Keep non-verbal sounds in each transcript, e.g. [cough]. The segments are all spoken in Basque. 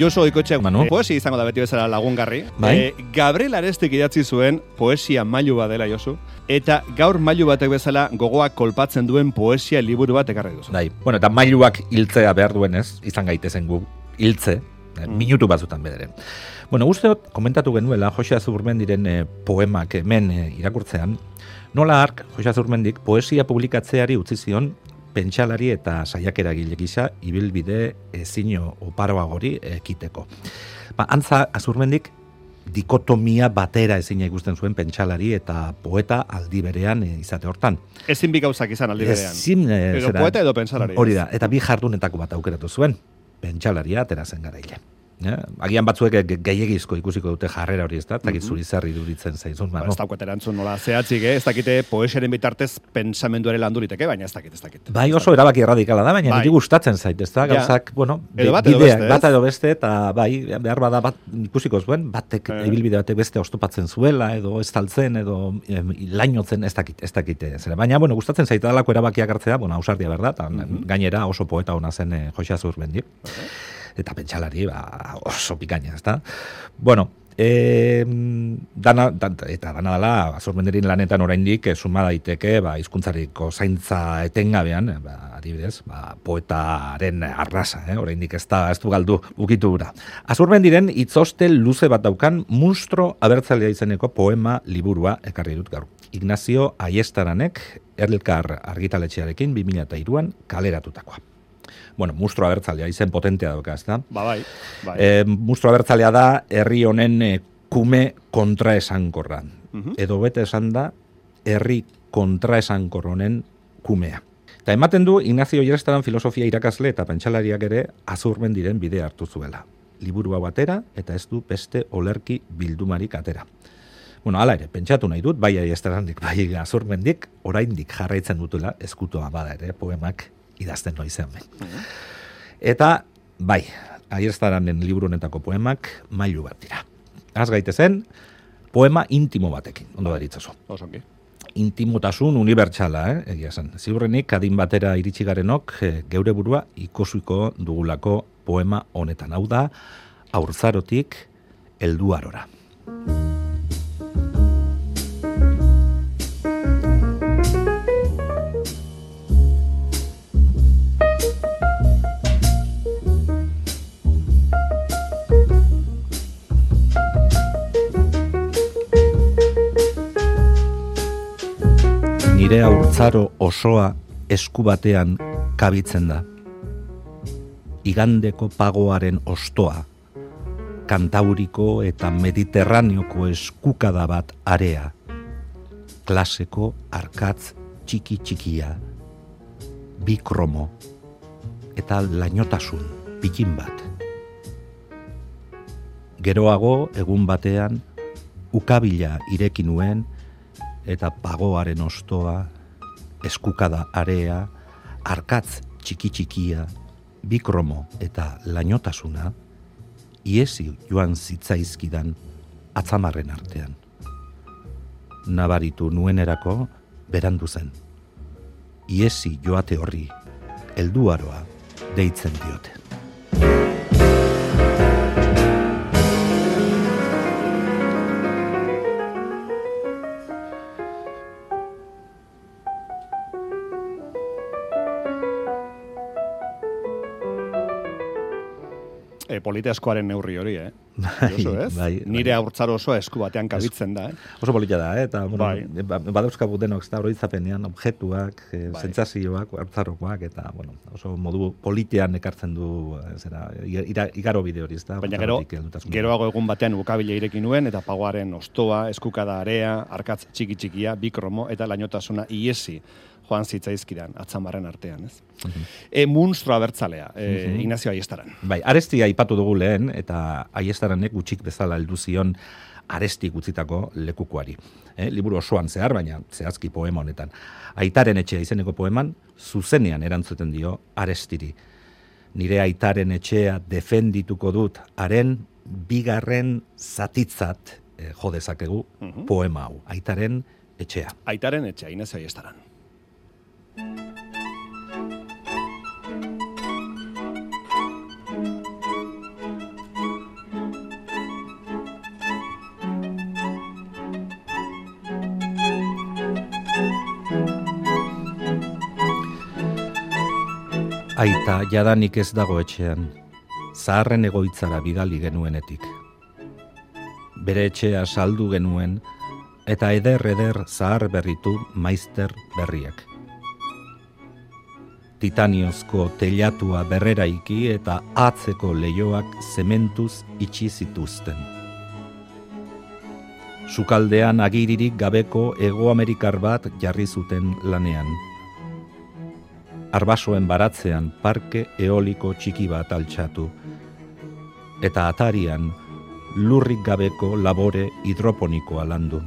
Josu Oikotxe, Manu. poesia izango da beti bezala lagungarri. Bai. Eh, Gabriel Arestik idatzi zuen poesia mailu bat dela Josu. Eta gaur mailu batek bezala gogoak kolpatzen duen poesia liburu bat ekarri duzu. Bai, bueno, eta mailuak hiltzea behar duenez, izan gaitezen gu hiltze, eh, minutu batzutan bederen. Bueno, uste dut, komentatu genuela, Jose Azurmendiren eh, poemak hemen eh, irakurtzean, nola ark, Jose Azurmendik, poesia publikatzeari utzi zion, pentsalari eta saiakera gisa ibilbide ezino oparoagori ekiteko. Ba, antza Azurmendik dikotomia batera ezina ikusten zuen pentsalari eta poeta aldi berean izate hortan. Ezin bi gauzak izan aldi berean. Ezin, eh, Edo zera- poeta edo pentsalari. Hori da, eta bi jardunetako bat aukeratu zuen, pentsalaria atera zen garaile. Ja, agian batzuek ge- gehiegizko ikusiko dute jarrera hori ez da, eta gizu zer iduritzen zaizun. Ba, Ba, ez daukat erantzun nola zehatzik, eh? ez dakite poesiaren bitartez pensamendu ere landuriteke, baina ez dakit, ez dakit. Bai oso erabaki erradikala da, baina Bai. gustatzen zait, ez da, gauzak, bueno, Edo bat edo bideak, beste, ez? bat edo beste, eta bai, behar bada bat ikusiko zuen, batek, Eh. ibilbide batek beste ostopatzen zuela, edo estaltzen, edo em, lainotzen, ez dakit, ez dakit, eh, zera. Baina, bueno, gustatzen zaitadalako erabakiak hartzea, bueno, ausardia berda, eta Mhm. gainera oso poeta ona zen eh, Jose Azurmendi. Eta pentsalari, ba, oso pikaina, ez da? Bueno, e, dana, dan, eta dana dela, azurmenderin lanetan oraindik eh, suma daiteke, ba, hizkuntzariko zaintza etengabean, eh, ba, adibidez, ba, poetaren arrasa, eh, oraindik ez da, ez du galdu, ukitu gura. Azurmendiren itzoste luze bat daukan, munstro abertzalea izeneko poema liburua ekarri dut gaur. Ignacio Aiestaranek, Erlkar argitaletxearekin 2002an kaleratutakoa. Bueno, munstro abertzalea izen potentea dauka, ez da? Ba, bai, bai. E, mustro abertzalea da herri honen eh, kume kontraesankorra. Mhm. Edo bete esan da herri kontraesankor honen kumea. Eta ematen du Ignacio Jerestaran filosofia irakasle eta pentsalariak ere azurmen diren bide hartu zuela. Liburua batera eta ez du beste olerki bildumarik atera. Bueno, hala ere, pentsatu nahi dut, bai aiestarandik, bai azurmendik, oraindik jarraitzen dutela, eskutoa bada ere, poemak idazten noizean behin. Eta, bai, aiestaranen liburu honetako poemak mailu bat dira. Az gaitezen, poema intimo batekin, ondo deritzoso. Osongi. Intimotasun unibertsala, eh, egia esan. Ziurrenik, adin batera iritsi garenok, eh, geure burua ikusuiko dugulako poema honetan. Hau da, aurzarotik helduarora. Nire aurtzaro osoa esku batean kabitzen da. Igandeko pagoaren ostoa, kantauriko eta mediterraneoko eskukada bat area, klaseko arkatz txiki txikia, bi kromo eta lainotasun pikin bat. Geroago egun batean ukabila ireki nuen eta pagoaren ostoa, eskukada area, arkatz txiki txikia, bikromo eta lainotasuna, iesi joan zitzaizkidan atzamarren artean. Nabaritu nuenerako berandu zen. Iesi joate horri, helduaroa deitzen diote. E, polite askoaren neurri hori, eh? Bai, Josu, ez? bai, Nire haurtzaro osoa esku batean kabitzen da, eh? Oso polita da, eh? eta bueno, Bai. ba- badauzkagu denok, ez da, oroitzapenean, objektuak, eh, Bai. sentsazioak, hartzarokoak, eta, bueno, oso modu politean ekartzen du, eh, zera, igaro bide hori, ez da? Baina gero, heldutasuna. geroago egun batean ukabila ireki nuen, eta pagoaren ostoa, eskukada area, arkatz txiki txikia, bikromo, eta lainotasuna iesi joan zitzaizkidan atzamarren artean, ez? Mhm. E, munstro abertzalea, e, Ignacio Aiestaran. Bai, aresti aipatu dugu lehen, eta aiestaranek gutxik bezala heldu zion aresti utzitako lekukoari. Eh, liburu osoan zehar, baina zehazki poema honetan. Aitaren etxea izeneko poeman, zuzenean erantzuten dio arestiri. Nire aitaren etxea defendituko dut, haren bigarren zatitzat eh, jo dezakegu Mhm. poema hau. Aitaren etxea. Aitaren etxea, Ignacio Aiestaran. Aita jadanik ez dago etxean, zaharren egoitzara bidali genuenetik. Bere etxea saldu genuen, eta eder eder zahar berritu maizter berriak. Titaniozko telatua berreraiki eta atzeko leioak zementuz itxi zituzten sukaldean agiririk gabeko Ego Amerikar bat jarri zuten lanean. Arbasoen baratzean parke eoliko txiki bat altxatu, eta atarian lurrik gabeko labore hidroponikoa landu.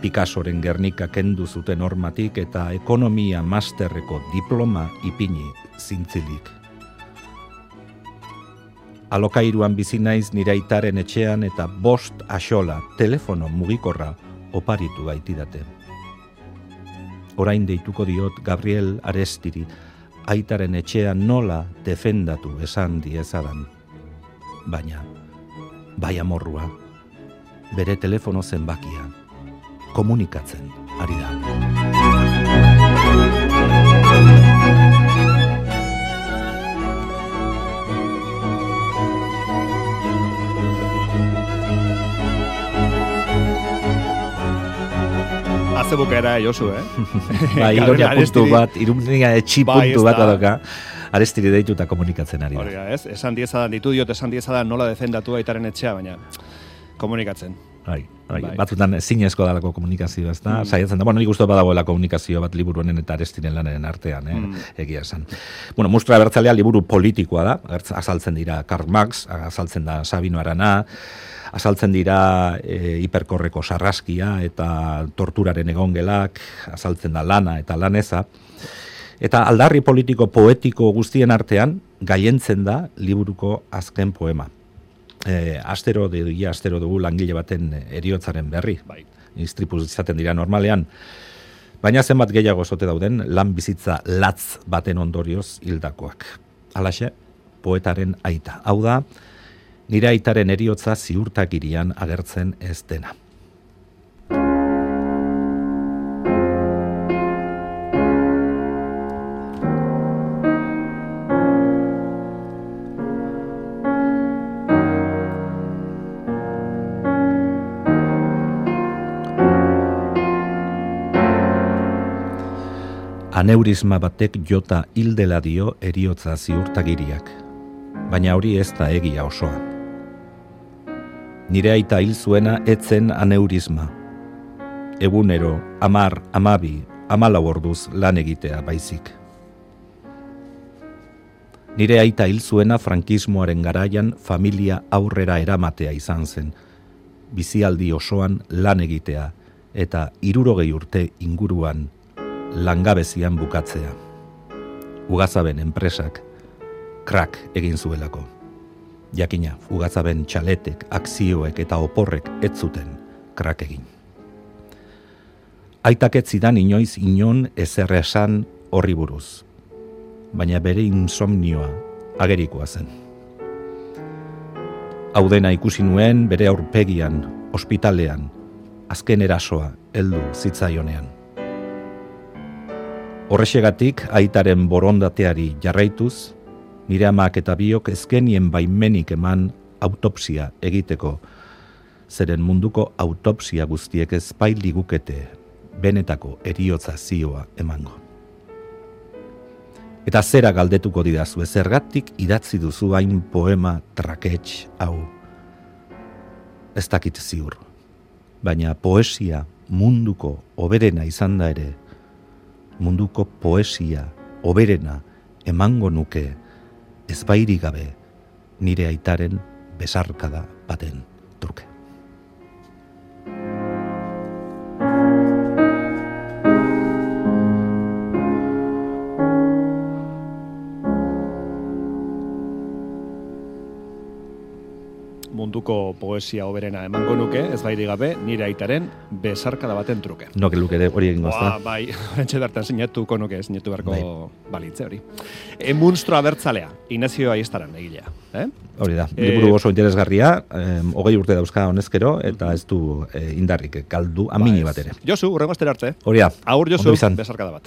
Picassoren gernika kendu zuten hormatik eta ekonomia masterreko diploma ipini zintzilik alokairuan bizi naiz nire aitaren etxean eta bost axola telefono mugikorra oparitu gaitidate. Orain deituko diot Gabriel Arestiri aitaren etxean nola defendatu esan diezadan. Baina, bai amorrua, bere telefono zenbakia, komunikatzen ari da. Aze bukera, Josu, eh? [laughs] ba, ironia puntu bat, ironia etxi bai, puntu bat adoka. Arestiri deitu eta komunikatzen ari. Hori ez? Esan diezadan, ditu diot, esan diezadan nola defendatu aitaren etxea, baina komunikatzen. Bai, bai, bai. batzutan zinezko dalako komunikazio, ez da? Mm. Saiatzen da, bueno, nik uste badagoela komunikazio bat liburu honen eta arestiren lanaren artean, eh? Mm. egia esan. Bueno, mustra bertzalea liburu politikoa da, azaltzen dira Karl Marx, azaltzen da Sabino Arana, azaltzen dira e, hiperkorreko sarraskia eta torturaren egongelak, azaltzen da lana eta laneza. Eta aldarri politiko poetiko guztien artean, gaientzen da liburuko azken poema. E, astero, de, astero dugu langile baten eriotzaren berri. Bai. Istripuz izaten dira normalean. Baina zenbat gehiago zote dauden, lan bizitza latz baten ondorioz hildakoak. Halaxe, poetaren aita. Hau da, nire aitaren eriotza ziurtakirian agertzen ez dena. Aneurisma batek jota hildela dio eriotza ziurtagiriak, baina hori ez da egia osoa nire aita hil zuena etzen aneurisma. Egunero, amar, amabi, amalau orduz lan egitea baizik. Nire aita hil zuena frankismoaren garaian familia aurrera eramatea izan zen, bizialdi osoan lan egitea eta irurogei urte inguruan langabezian bukatzea. Ugazaben enpresak, krak egin zuelako jakina ugatzaben txaletek, akzioek eta oporrek ez zuten krak egin. Aitak ez zidan inoiz inon ezerre esan horri buruz, baina bere insomnioa agerikoa zen. Haudena ikusi nuen bere aurpegian, ospitalean, azken erasoa heldu zitzaionean. Horrexegatik aitaren borondateari jarraituz, nire amak eta biok ezkenien baimenik eman autopsia egiteko, zeren munduko autopsia guztiek ez gukete benetako eriotza zioa emango. Eta zera galdetuko didazu ezergatik idatzi duzu hain poema traketx hau. Ez dakit ziur, baina poesia munduko oberena izan da ere, munduko poesia oberena emango nuke, ez bairi gabe nire aitaren besarkada baten truke. Munduko poesia oberena emango nuke, ez bairi gabe, nire aitaren besarkada baten truke. No, que luke hori egin gozta. Bai, [laughs] horrentxe bertan sinatuko nuke, sinatu beharko bai. balitze hori. E, Munstro abertzalea, Inazio Aiestaran egilea. Eh? Hori da, e, liburu oso interesgarria, eh, hogei urte dauzka honezkero, eta ez du eh, indarrik, galdu amini bai, bat ere. Josu, urrengo arte. Hori da, Aur Josu, besarkada bat.